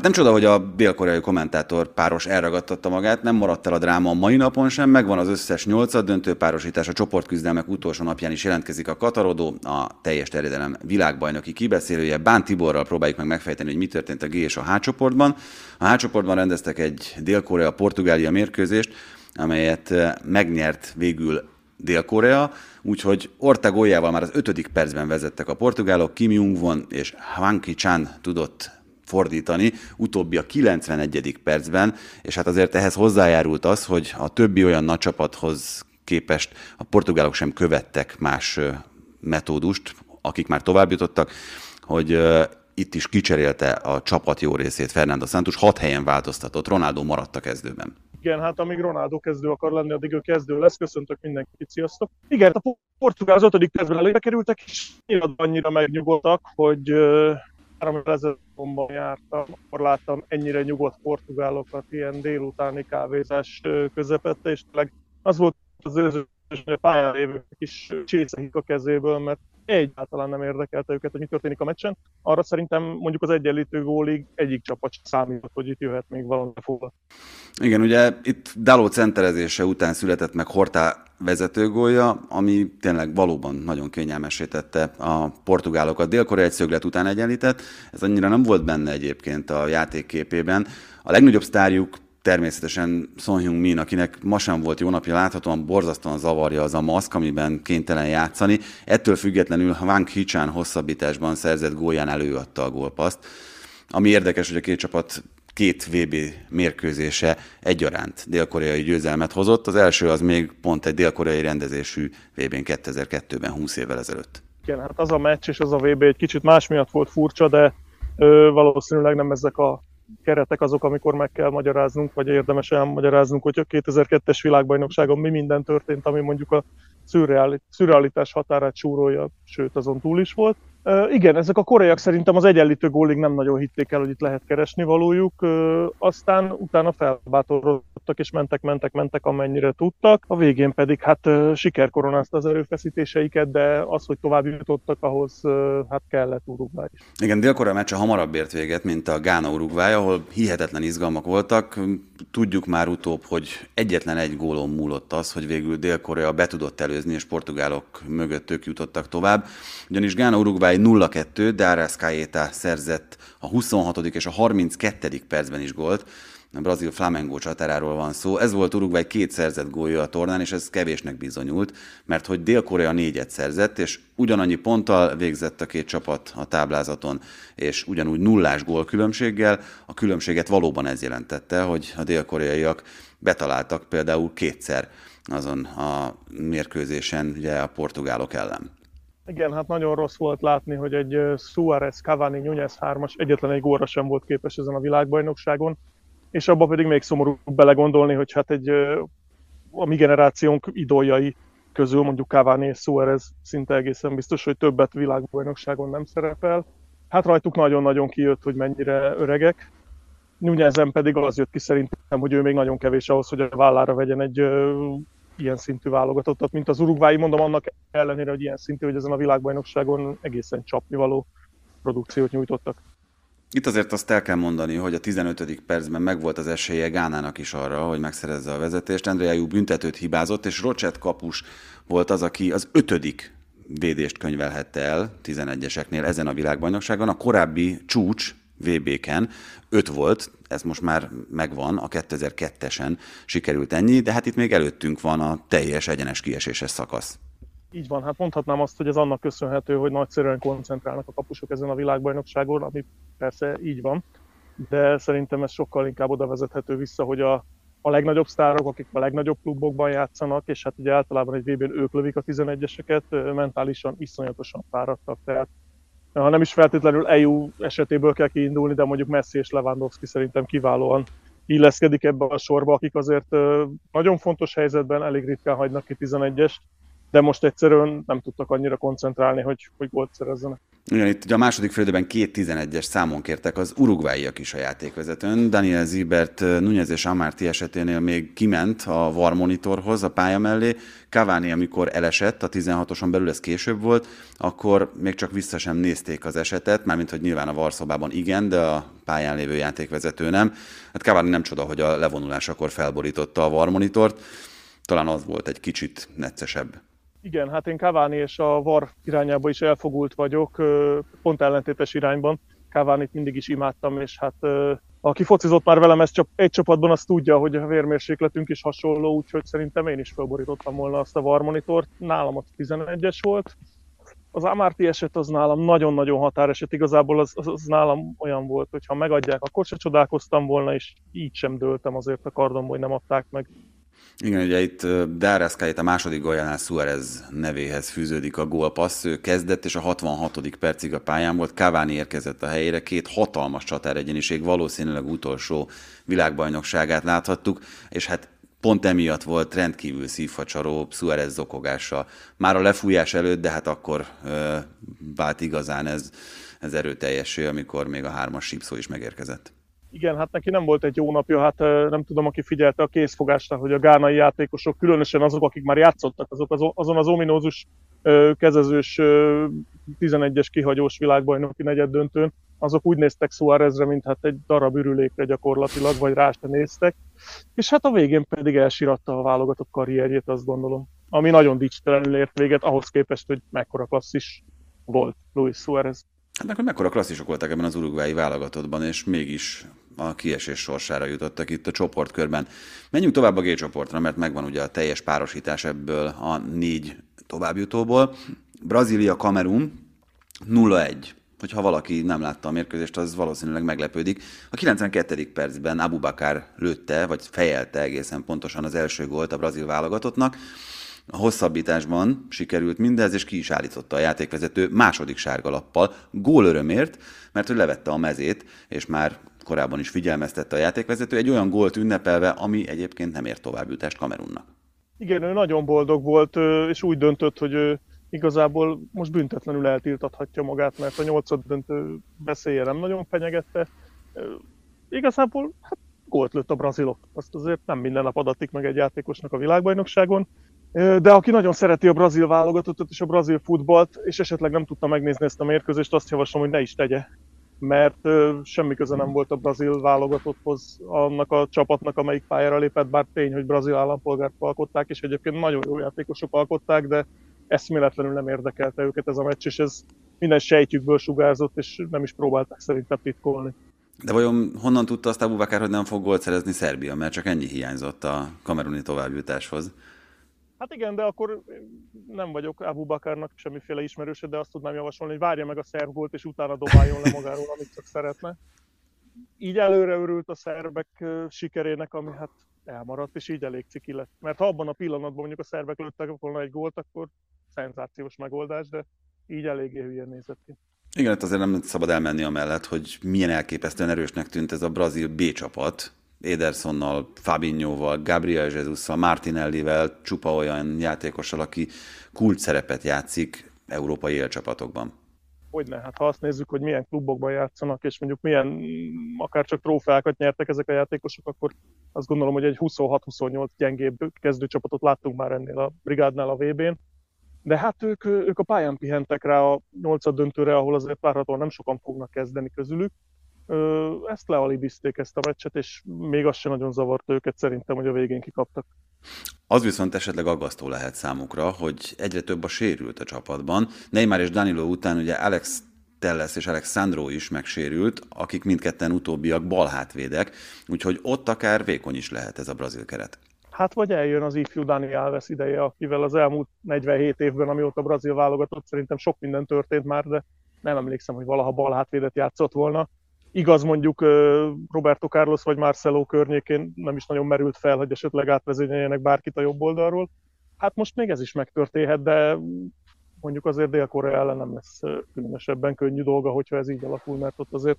Hát nem csoda, hogy a dél-koreai kommentátor páros elragadtatta magát, nem maradt el a dráma a mai napon sem, megvan az összes nyolcad döntő párosítás, a csoportküzdelmek utolsó napján is jelentkezik a Katarodó, a teljes terjedelem világbajnoki kibeszélője. Bán Tiborral próbáljuk meg megfejteni, hogy mi történt a G és a H csoportban. A H csoportban rendeztek egy Dél-Korea-Portugália mérkőzést, amelyet eh, megnyert végül Dél-Korea, úgyhogy Orta már az ötödik percben vezettek a portugálok, Kim Jung-won és Hwang Ki-chan tudott fordítani, utóbbi a 91. percben, és hát azért ehhez hozzájárult az, hogy a többi olyan nagy csapathoz képest a portugálok sem követtek más metódust, akik már tovább jutottak, hogy itt is kicserélte a csapat jó részét Fernando Santos, hat helyen változtatott, Ronaldo maradt a kezdőben. Igen, hát amíg Ronaldo kezdő akar lenni, addig ő kezdő lesz. Köszöntök mindenkit, sziasztok! Igen, a portugál az ötödik percben előre kerültek, és annyira megnyugodtak, hogy három évvel ezelőtt jártam, akkor láttam ennyire nyugodt portugálokat ilyen délutáni kávézás közepette, és tényleg az volt az őző pályán lévők is csészehik a kezéből, mert egyáltalán nem érdekelte őket, hogy mi történik a meccsen. Arra szerintem mondjuk az egyenlítő gólig egyik csapat számított, hogy itt jöhet még valami fogva. Igen, ugye itt Daló centerezése után született meg Hortá vezetőgólja, ami tényleg valóban nagyon kényelmesé tette a portugálokat. Dél-Korea egy szöglet után egyenlített, ez annyira nem volt benne egyébként a játékképében. A legnagyobb sztárjuk természetesen Son Hyung Min, akinek ma sem volt jó napja, láthatóan borzasztóan zavarja az a maszk, amiben kénytelen játszani. Ettől függetlenül Wang Hichan hosszabbításban szerzett gólján előadta a gólpaszt. Ami érdekes, hogy a két csapat két VB mérkőzése egyaránt dél-koreai győzelmet hozott. Az első az még pont egy dél-koreai rendezésű VB-n 2002-ben, 20 évvel ezelőtt. Igen, hát az a meccs és az a VB egy kicsit más miatt volt furcsa, de ö, valószínűleg nem ezek a keretek azok, amikor meg kell magyaráznunk, vagy érdemes elmagyaráznunk, hogy a 2002-es világbajnokságon mi minden történt, ami mondjuk a szürrealitás határát súrolja, sőt azon túl is volt. Igen, ezek a koreaiak szerintem az egyenlítő gólig nem nagyon hitték el, hogy itt lehet keresni valójuk, aztán utána felbátorodtak és mentek, mentek, mentek amennyire tudtak, a végén pedig hát sikerkoronázta az erőfeszítéseiket, de az, hogy tovább jutottak, ahhoz hát kellett Uruguay is. Igen, Dél-Korea meccse hamarabb ért véget, mint a Gána Uruguay, ahol hihetetlen izgalmak voltak. Tudjuk már utóbb, hogy egyetlen egy gólon múlott az, hogy végül Dél-Korea be tudott előzni, és portugálok mögött ők jutottak tovább. Ugyanis Gána Uruguay Uruguay 0-2, de Arrascaeta szerzett a 26. és a 32. percben is gólt. A brazil Flamengo csatáráról van szó. Ez volt Uruguay két szerzett gólja a tornán, és ez kevésnek bizonyult, mert hogy Dél-Korea négyet szerzett, és ugyanannyi ponttal végzett a két csapat a táblázaton, és ugyanúgy nullás gólkülönbséggel. A különbséget valóban ez jelentette, hogy a dél-koreaiak betaláltak például kétszer azon a mérkőzésen ugye a portugálok ellen. Igen, hát nagyon rossz volt látni, hogy egy Suarez, Cavani, Nunez 3-as egyetlen egy góra sem volt képes ezen a világbajnokságon, és abban pedig még szomorú belegondolni, hogy hát egy a mi generációnk idoljai közül mondjuk Cavani és Suarez szinte egészen biztos, hogy többet világbajnokságon nem szerepel. Hát rajtuk nagyon-nagyon kijött, hogy mennyire öregek. Nunezen pedig az jött ki szerintem, hogy ő még nagyon kevés ahhoz, hogy a vállára vegyen egy ilyen szintű válogatottat, mint az Uruguay, mondom annak ellenére, hogy ilyen szintű, hogy ezen a világbajnokságon egészen csapnivaló produkciót nyújtottak. Itt azért azt el kell mondani, hogy a 15. percben megvolt az esélye Gánának is arra, hogy megszerezze a vezetést. Andreajú büntetőt hibázott, és Rocset kapus volt az, aki az ötödik védést könyvelhette el 11-eseknél ezen a világbajnokságon. A korábbi csúcs VB-ken 5 volt, ez most már megvan, a 2002-esen sikerült ennyi, de hát itt még előttünk van a teljes egyenes kieséses szakasz. Így van, hát mondhatnám azt, hogy ez annak köszönhető, hogy nagyszerűen koncentrálnak a kapusok ezen a világbajnokságon, ami persze így van, de szerintem ez sokkal inkább oda vezethető vissza, hogy a, a legnagyobb sztárok, akik a legnagyobb klubokban játszanak, és hát ugye általában egy VB-n ők lövik a 11-eseket, mentálisan iszonyatosan fáradtak, tehát ha nem is feltétlenül EU esetéből kell kiindulni, de mondjuk Messi és Lewandowski szerintem kiválóan illeszkedik ebbe a sorba, akik azért nagyon fontos helyzetben elég ritkán hagynak ki 11-est, de most egyszerűen nem tudtak annyira koncentrálni, hogy, hogy gólt szerezzenek. Igen, itt ugye a második félidőben két 11-es számon kértek az urugváiak is a játékvezetőn. Daniel Zibert, Nunez és Amarty eseténél még kiment a VAR monitorhoz, a pálya mellé. Cavani, amikor elesett, a 16-oson belül ez később volt, akkor még csak vissza sem nézték az esetet, mármint, hogy nyilván a VAR szobában igen, de a pályán lévő játékvezető nem. Hát Cavani nem csoda, hogy a levonulásakor felborította a VAR monitort. Talán az volt egy kicsit neccesebb. Igen, hát én Cavani és a VAR irányába is elfogult vagyok, pont ellentétes irányban. Cavani-t mindig is imádtam, és hát aki focizott már velem ezt egy csapatban, az tudja, hogy a vérmérsékletünk is hasonló, úgyhogy szerintem én is felborítottam volna azt a VAR monitort. Nálam az 11-es volt. Az Amarty eset az nálam nagyon-nagyon határeset, igazából az, az, az nálam olyan volt, hogy ha megadják, akkor se csodálkoztam volna, és így sem dőltem azért a kardomból, hogy nem adták meg. Igen, ugye itt Dáreszkájét a második góljánál Suarez nevéhez fűződik a gólpassz. Ő kezdett, és a 66. percig a pályán volt. Cavani érkezett a helyére, két hatalmas csatáregyéniség, valószínűleg utolsó világbajnokságát láthattuk, és hát pont emiatt volt rendkívül szívfacsaró Suarez zokogása. Már a lefújás előtt, de hát akkor ö, vált igazán ez, ez erőteljesé, amikor még a hármas sípszó is megérkezett. Igen, hát neki nem volt egy jó napja, hát nem tudom, aki figyelte a készfogásra, hogy a gánai játékosok, különösen azok, akik már játszottak, azok azon az ominózus kezezős 11-es kihagyós világbajnoki negyed döntőn, azok úgy néztek Suárezre, mint hát egy darab ürülékre gyakorlatilag, vagy rá se néztek. És hát a végén pedig elsiratta a válogatott karrierjét, azt gondolom. Ami nagyon dicstelenül ért véget, ahhoz képest, hogy mekkora klasszis volt Luis Suárez. Hát akkor mekkora klasszisok voltak ebben az urugvái válogatottban, és mégis a kiesés sorsára jutottak itt a csoportkörben. Menjünk tovább a G csoportra, mert megvan ugye a teljes párosítás ebből a négy továbbjutóból. Brazília, Kamerun 0-1. Hogyha valaki nem látta a mérkőzést, az valószínűleg meglepődik. A 92. percben Abu Bakar lőtte, vagy fejelte egészen pontosan az első gólt a brazil válogatottnak. A hosszabbításban sikerült mindez, és ki is állította a játékvezető második sárgalappal, gólörömért, mert ő levette a mezét, és már korábban is figyelmeztette a játékvezető, egy olyan gólt ünnepelve, ami egyébként nem ért továbbjutást Kamerunnak. Igen, ő nagyon boldog volt, és úgy döntött, hogy ő igazából most büntetlenül eltiltathatja magát, mert a nyolcad döntő beszélje nem nagyon fenyegette. Igazából hát gólt lőtt a brazilok. Azt azért nem minden nap adatik meg egy játékosnak a világbajnokságon. De aki nagyon szereti a brazil válogatottat és a brazil futballt, és esetleg nem tudta megnézni ezt a mérkőzést, azt javaslom, hogy ne is tegye mert semmi köze nem volt a brazil válogatotthoz annak a csapatnak, amelyik pályára lépett, bár tény, hogy brazil állampolgárt alkották, és egyébként nagyon jó játékosok alkották, de eszméletlenül nem érdekelte őket ez a meccs, és ez minden sejtjükből sugárzott, és nem is próbálták szerintem titkolni. De vajon honnan tudta azt Abu Bakar, hogy nem fog gólt szerezni Szerbia, mert csak ennyi hiányzott a kameruni továbbjutáshoz? Hát igen, de akkor nem vagyok Abu Bakarnak semmiféle ismerőse, de azt tudnám javasolni, hogy várja meg a szerb gólt, és utána dobáljon le magáról, amit csak szeretne. Így előre örült a szerbek sikerének, ami hát elmaradt, és így elég ciki lett. Mert ha abban a pillanatban mondjuk a szerbek lőttek volna egy gólt, akkor szenzációs megoldás, de így eléggé hülyen nézett ki. Igen, hát azért nem szabad elmenni amellett, hogy milyen elképesztően erősnek tűnt ez a brazil B csapat, Edersonnal, Fabinhoval, Gabriel Jesusszal, Martinellivel, csupa olyan játékossal, aki kult szerepet játszik európai élcsapatokban. Hogyne, hát ha azt nézzük, hogy milyen klubokban játszanak, és mondjuk milyen akár csak trófeákat nyertek ezek a játékosok, akkor azt gondolom, hogy egy 26-28 gyengébb kezdőcsapatot láttunk már ennél a brigádnál a VB-n. De hát ők, ők a pályán pihentek rá a nyolcad döntőre, ahol azért várhatóan nem sokan fognak kezdeni közülük, ezt lealibizték ezt a meccset, és még az sem nagyon zavart őket szerintem, hogy a végén kikaptak. Az viszont esetleg aggasztó lehet számukra, hogy egyre több a sérült a csapatban. Neymar és Danilo után ugye Alex Telles és Alexandro is megsérült, akik mindketten utóbbiak balhátvédek, úgyhogy ott akár vékony is lehet ez a brazil keret. Hát vagy eljön az ifjú Dani Alves ideje, akivel az elmúlt 47 évben, amióta brazil válogatott, szerintem sok minden történt már, de nem emlékszem, hogy valaha balhátvédet játszott volna. Igaz, mondjuk Roberto Carlos vagy Marcelo környékén nem is nagyon merült fel, hogy esetleg átvezényeljenek bárkit a jobb oldalról. Hát most még ez is megtörténhet, de mondjuk azért Dél-Korea ellen nem lesz különösebben könnyű dolga, hogyha ez így alakul, mert ott azért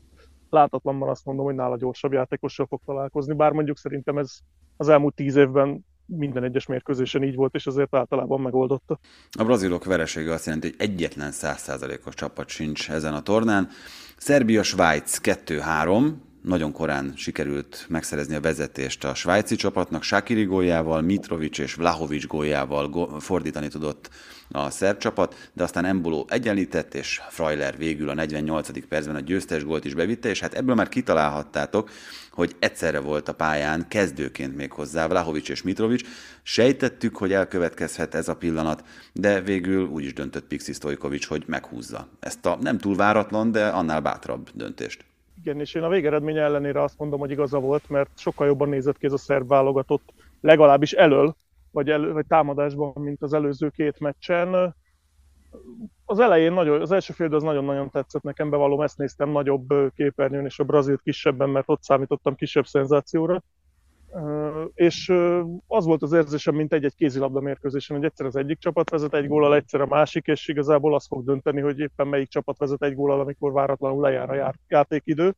látatlanban azt mondom, hogy nála gyorsabb játékossal fog találkozni, bár mondjuk szerintem ez az elmúlt tíz évben minden egyes mérkőzésen így volt, és azért általában megoldotta. A brazilok veresége azt jelenti, hogy egyetlen százszázalékos csapat sincs ezen a tornán. Szerbia-Svájc 2-3, nagyon korán sikerült megszerezni a vezetést a svájci csapatnak, Sakiri góljával, Mitrovic és Vlahovic góljával fordítani tudott a szerb csapat, de aztán Embolo egyenlített, és Freuler végül a 48. percben a győztes gólt is bevitte, és hát ebből már kitalálhattátok, hogy egyszerre volt a pályán kezdőként még hozzá Vlahovic és Mitrovic. Sejtettük, hogy elkövetkezhet ez a pillanat, de végül úgy is döntött Pixi Stojkovic, hogy meghúzza ezt a nem túl váratlan, de annál bátrabb döntést. Igen, és én a végeredmény ellenére azt mondom, hogy igaza volt, mert sokkal jobban nézett ki ez a szerb válogatott, legalábbis elől, vagy, elő, vagy támadásban, mint az előző két meccsen. Az elején nagyon, az első fél az nagyon-nagyon tetszett nekem, bevallom, ezt néztem nagyobb képernyőn, és a Brazilt kisebben, mert ott számítottam kisebb szenzációra és az volt az érzésem, mint egy-egy kézilabda mérkőzésen, hogy egyszer az egyik csapat vezet egy gólal, egyszer a másik, és igazából az fog dönteni, hogy éppen melyik csapat vezet egy gólal, amikor váratlanul lejár a játékidő.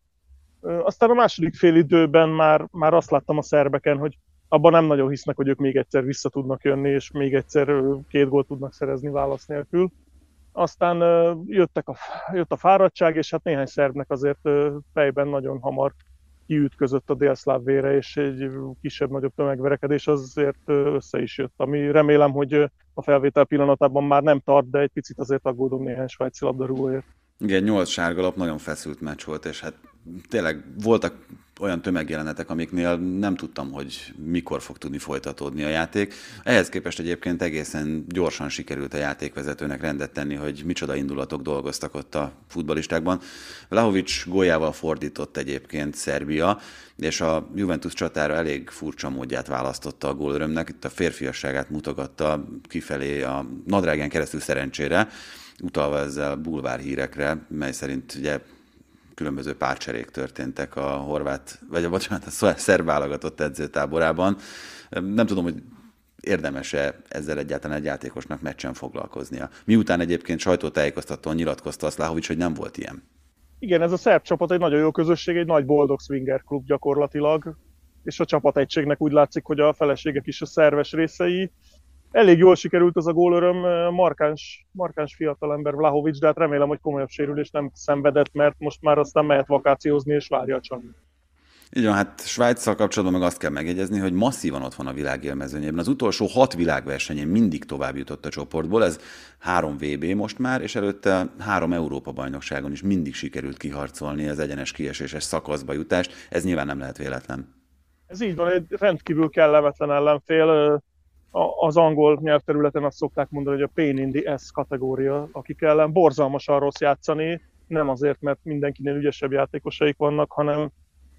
Aztán a második fél időben már, már azt láttam a szerbeken, hogy abban nem nagyon hisznek, hogy ők még egyszer vissza tudnak jönni, és még egyszer két gólt tudnak szerezni válasz nélkül. Aztán jöttek a, jött a fáradtság, és hát néhány szerbnek azért fejben nagyon hamar kiütközött a délszláv vére, és egy kisebb-nagyobb tömegverekedés azért össze is jött, ami remélem, hogy a felvétel pillanatában már nem tart, de egy picit azért aggódom néhány svájci labdarúgóért. Igen, nyolc sárgalap, nagyon feszült meccs volt, és hát tényleg voltak olyan tömegjelenetek, amiknél nem tudtam, hogy mikor fog tudni folytatódni a játék. Ehhez képest egyébként egészen gyorsan sikerült a játékvezetőnek rendet tenni, hogy micsoda indulatok dolgoztak ott a futbalistákban. Lahovics góljával fordított egyébként Szerbia, és a Juventus csatára elég furcsa módját választotta a gólörömnek. Itt a férfiasságát mutogatta kifelé a nadrágen keresztül szerencsére, utalva ezzel bulvár hírekre, mely szerint ugye különböző párcserék történtek a horvát, vagy a bocsánat, a szerb válogatott edzőtáborában. Nem tudom, hogy érdemese ezzel egyáltalán egy játékosnak meccsen foglalkoznia. Miután egyébként sajtótájékoztatón nyilatkozta azt Láhovics, hogy nem volt ilyen. Igen, ez a szerb csapat egy nagyon jó közösség, egy nagy boldog swinger klub gyakorlatilag, és a csapategységnek úgy látszik, hogy a feleségek is a szerves részei elég jól sikerült az a gólöröm, markáns, markáns fiatalember Vlahovics, de hát remélem, hogy komolyabb sérülés nem szenvedett, mert most már aztán mehet vakációzni és várja a csapat. Így van, hát Svájccal kapcsolatban meg azt kell megjegyezni, hogy masszívan ott van a világ élmezőnyében. Az utolsó hat világversenyén mindig tovább jutott a csoportból, ez három VB most már, és előtte három Európa-bajnokságon is mindig sikerült kiharcolni az egyenes kieséses szakaszba jutást. Ez nyilván nem lehet véletlen. Ez így van, egy rendkívül kellemetlen ellenfél az angol nyelvterületen azt szokták mondani, hogy a pain in the S kategória, akik ellen borzalmasan rossz játszani, nem azért, mert mindenkinél ügyesebb játékosaik vannak, hanem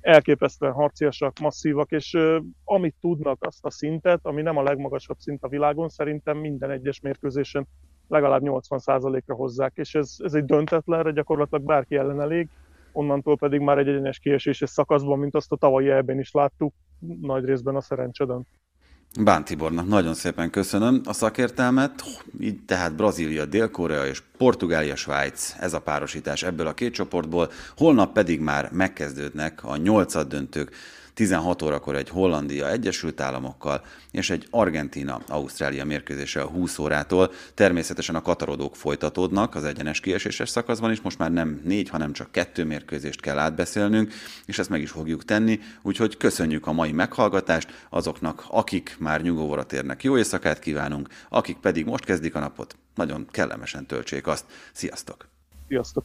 elképesztően harciasak, masszívak, és uh, amit tudnak azt a szintet, ami nem a legmagasabb szint a világon, szerintem minden egyes mérkőzésen legalább 80%-ra hozzák, és ez, ez egy döntetlenre gyakorlatilag bárki ellen elég, onnantól pedig már egy egyenes kieséses szakaszban, mint azt a tavalyi ebben is láttuk, nagy részben a szerencse. Bán Tibornak nagyon szépen köszönöm a szakértelmet. Így tehát Brazília, Dél-Korea és Portugália, Svájc, ez a párosítás ebből a két csoportból. Holnap pedig már megkezdődnek a nyolcad döntők. 16 órakor egy Hollandia Egyesült Államokkal, és egy Argentina-Ausztrália mérkőzése a 20 órától. Természetesen a katarodók folytatódnak az egyenes kieséses szakaszban is, most már nem négy, hanem csak kettő mérkőzést kell átbeszélnünk, és ezt meg is fogjuk tenni, úgyhogy köszönjük a mai meghallgatást azoknak, akik már nyugovóra térnek. Jó éjszakát kívánunk, akik pedig most kezdik a napot, nagyon kellemesen töltsék azt. Sziasztok! Sziasztok!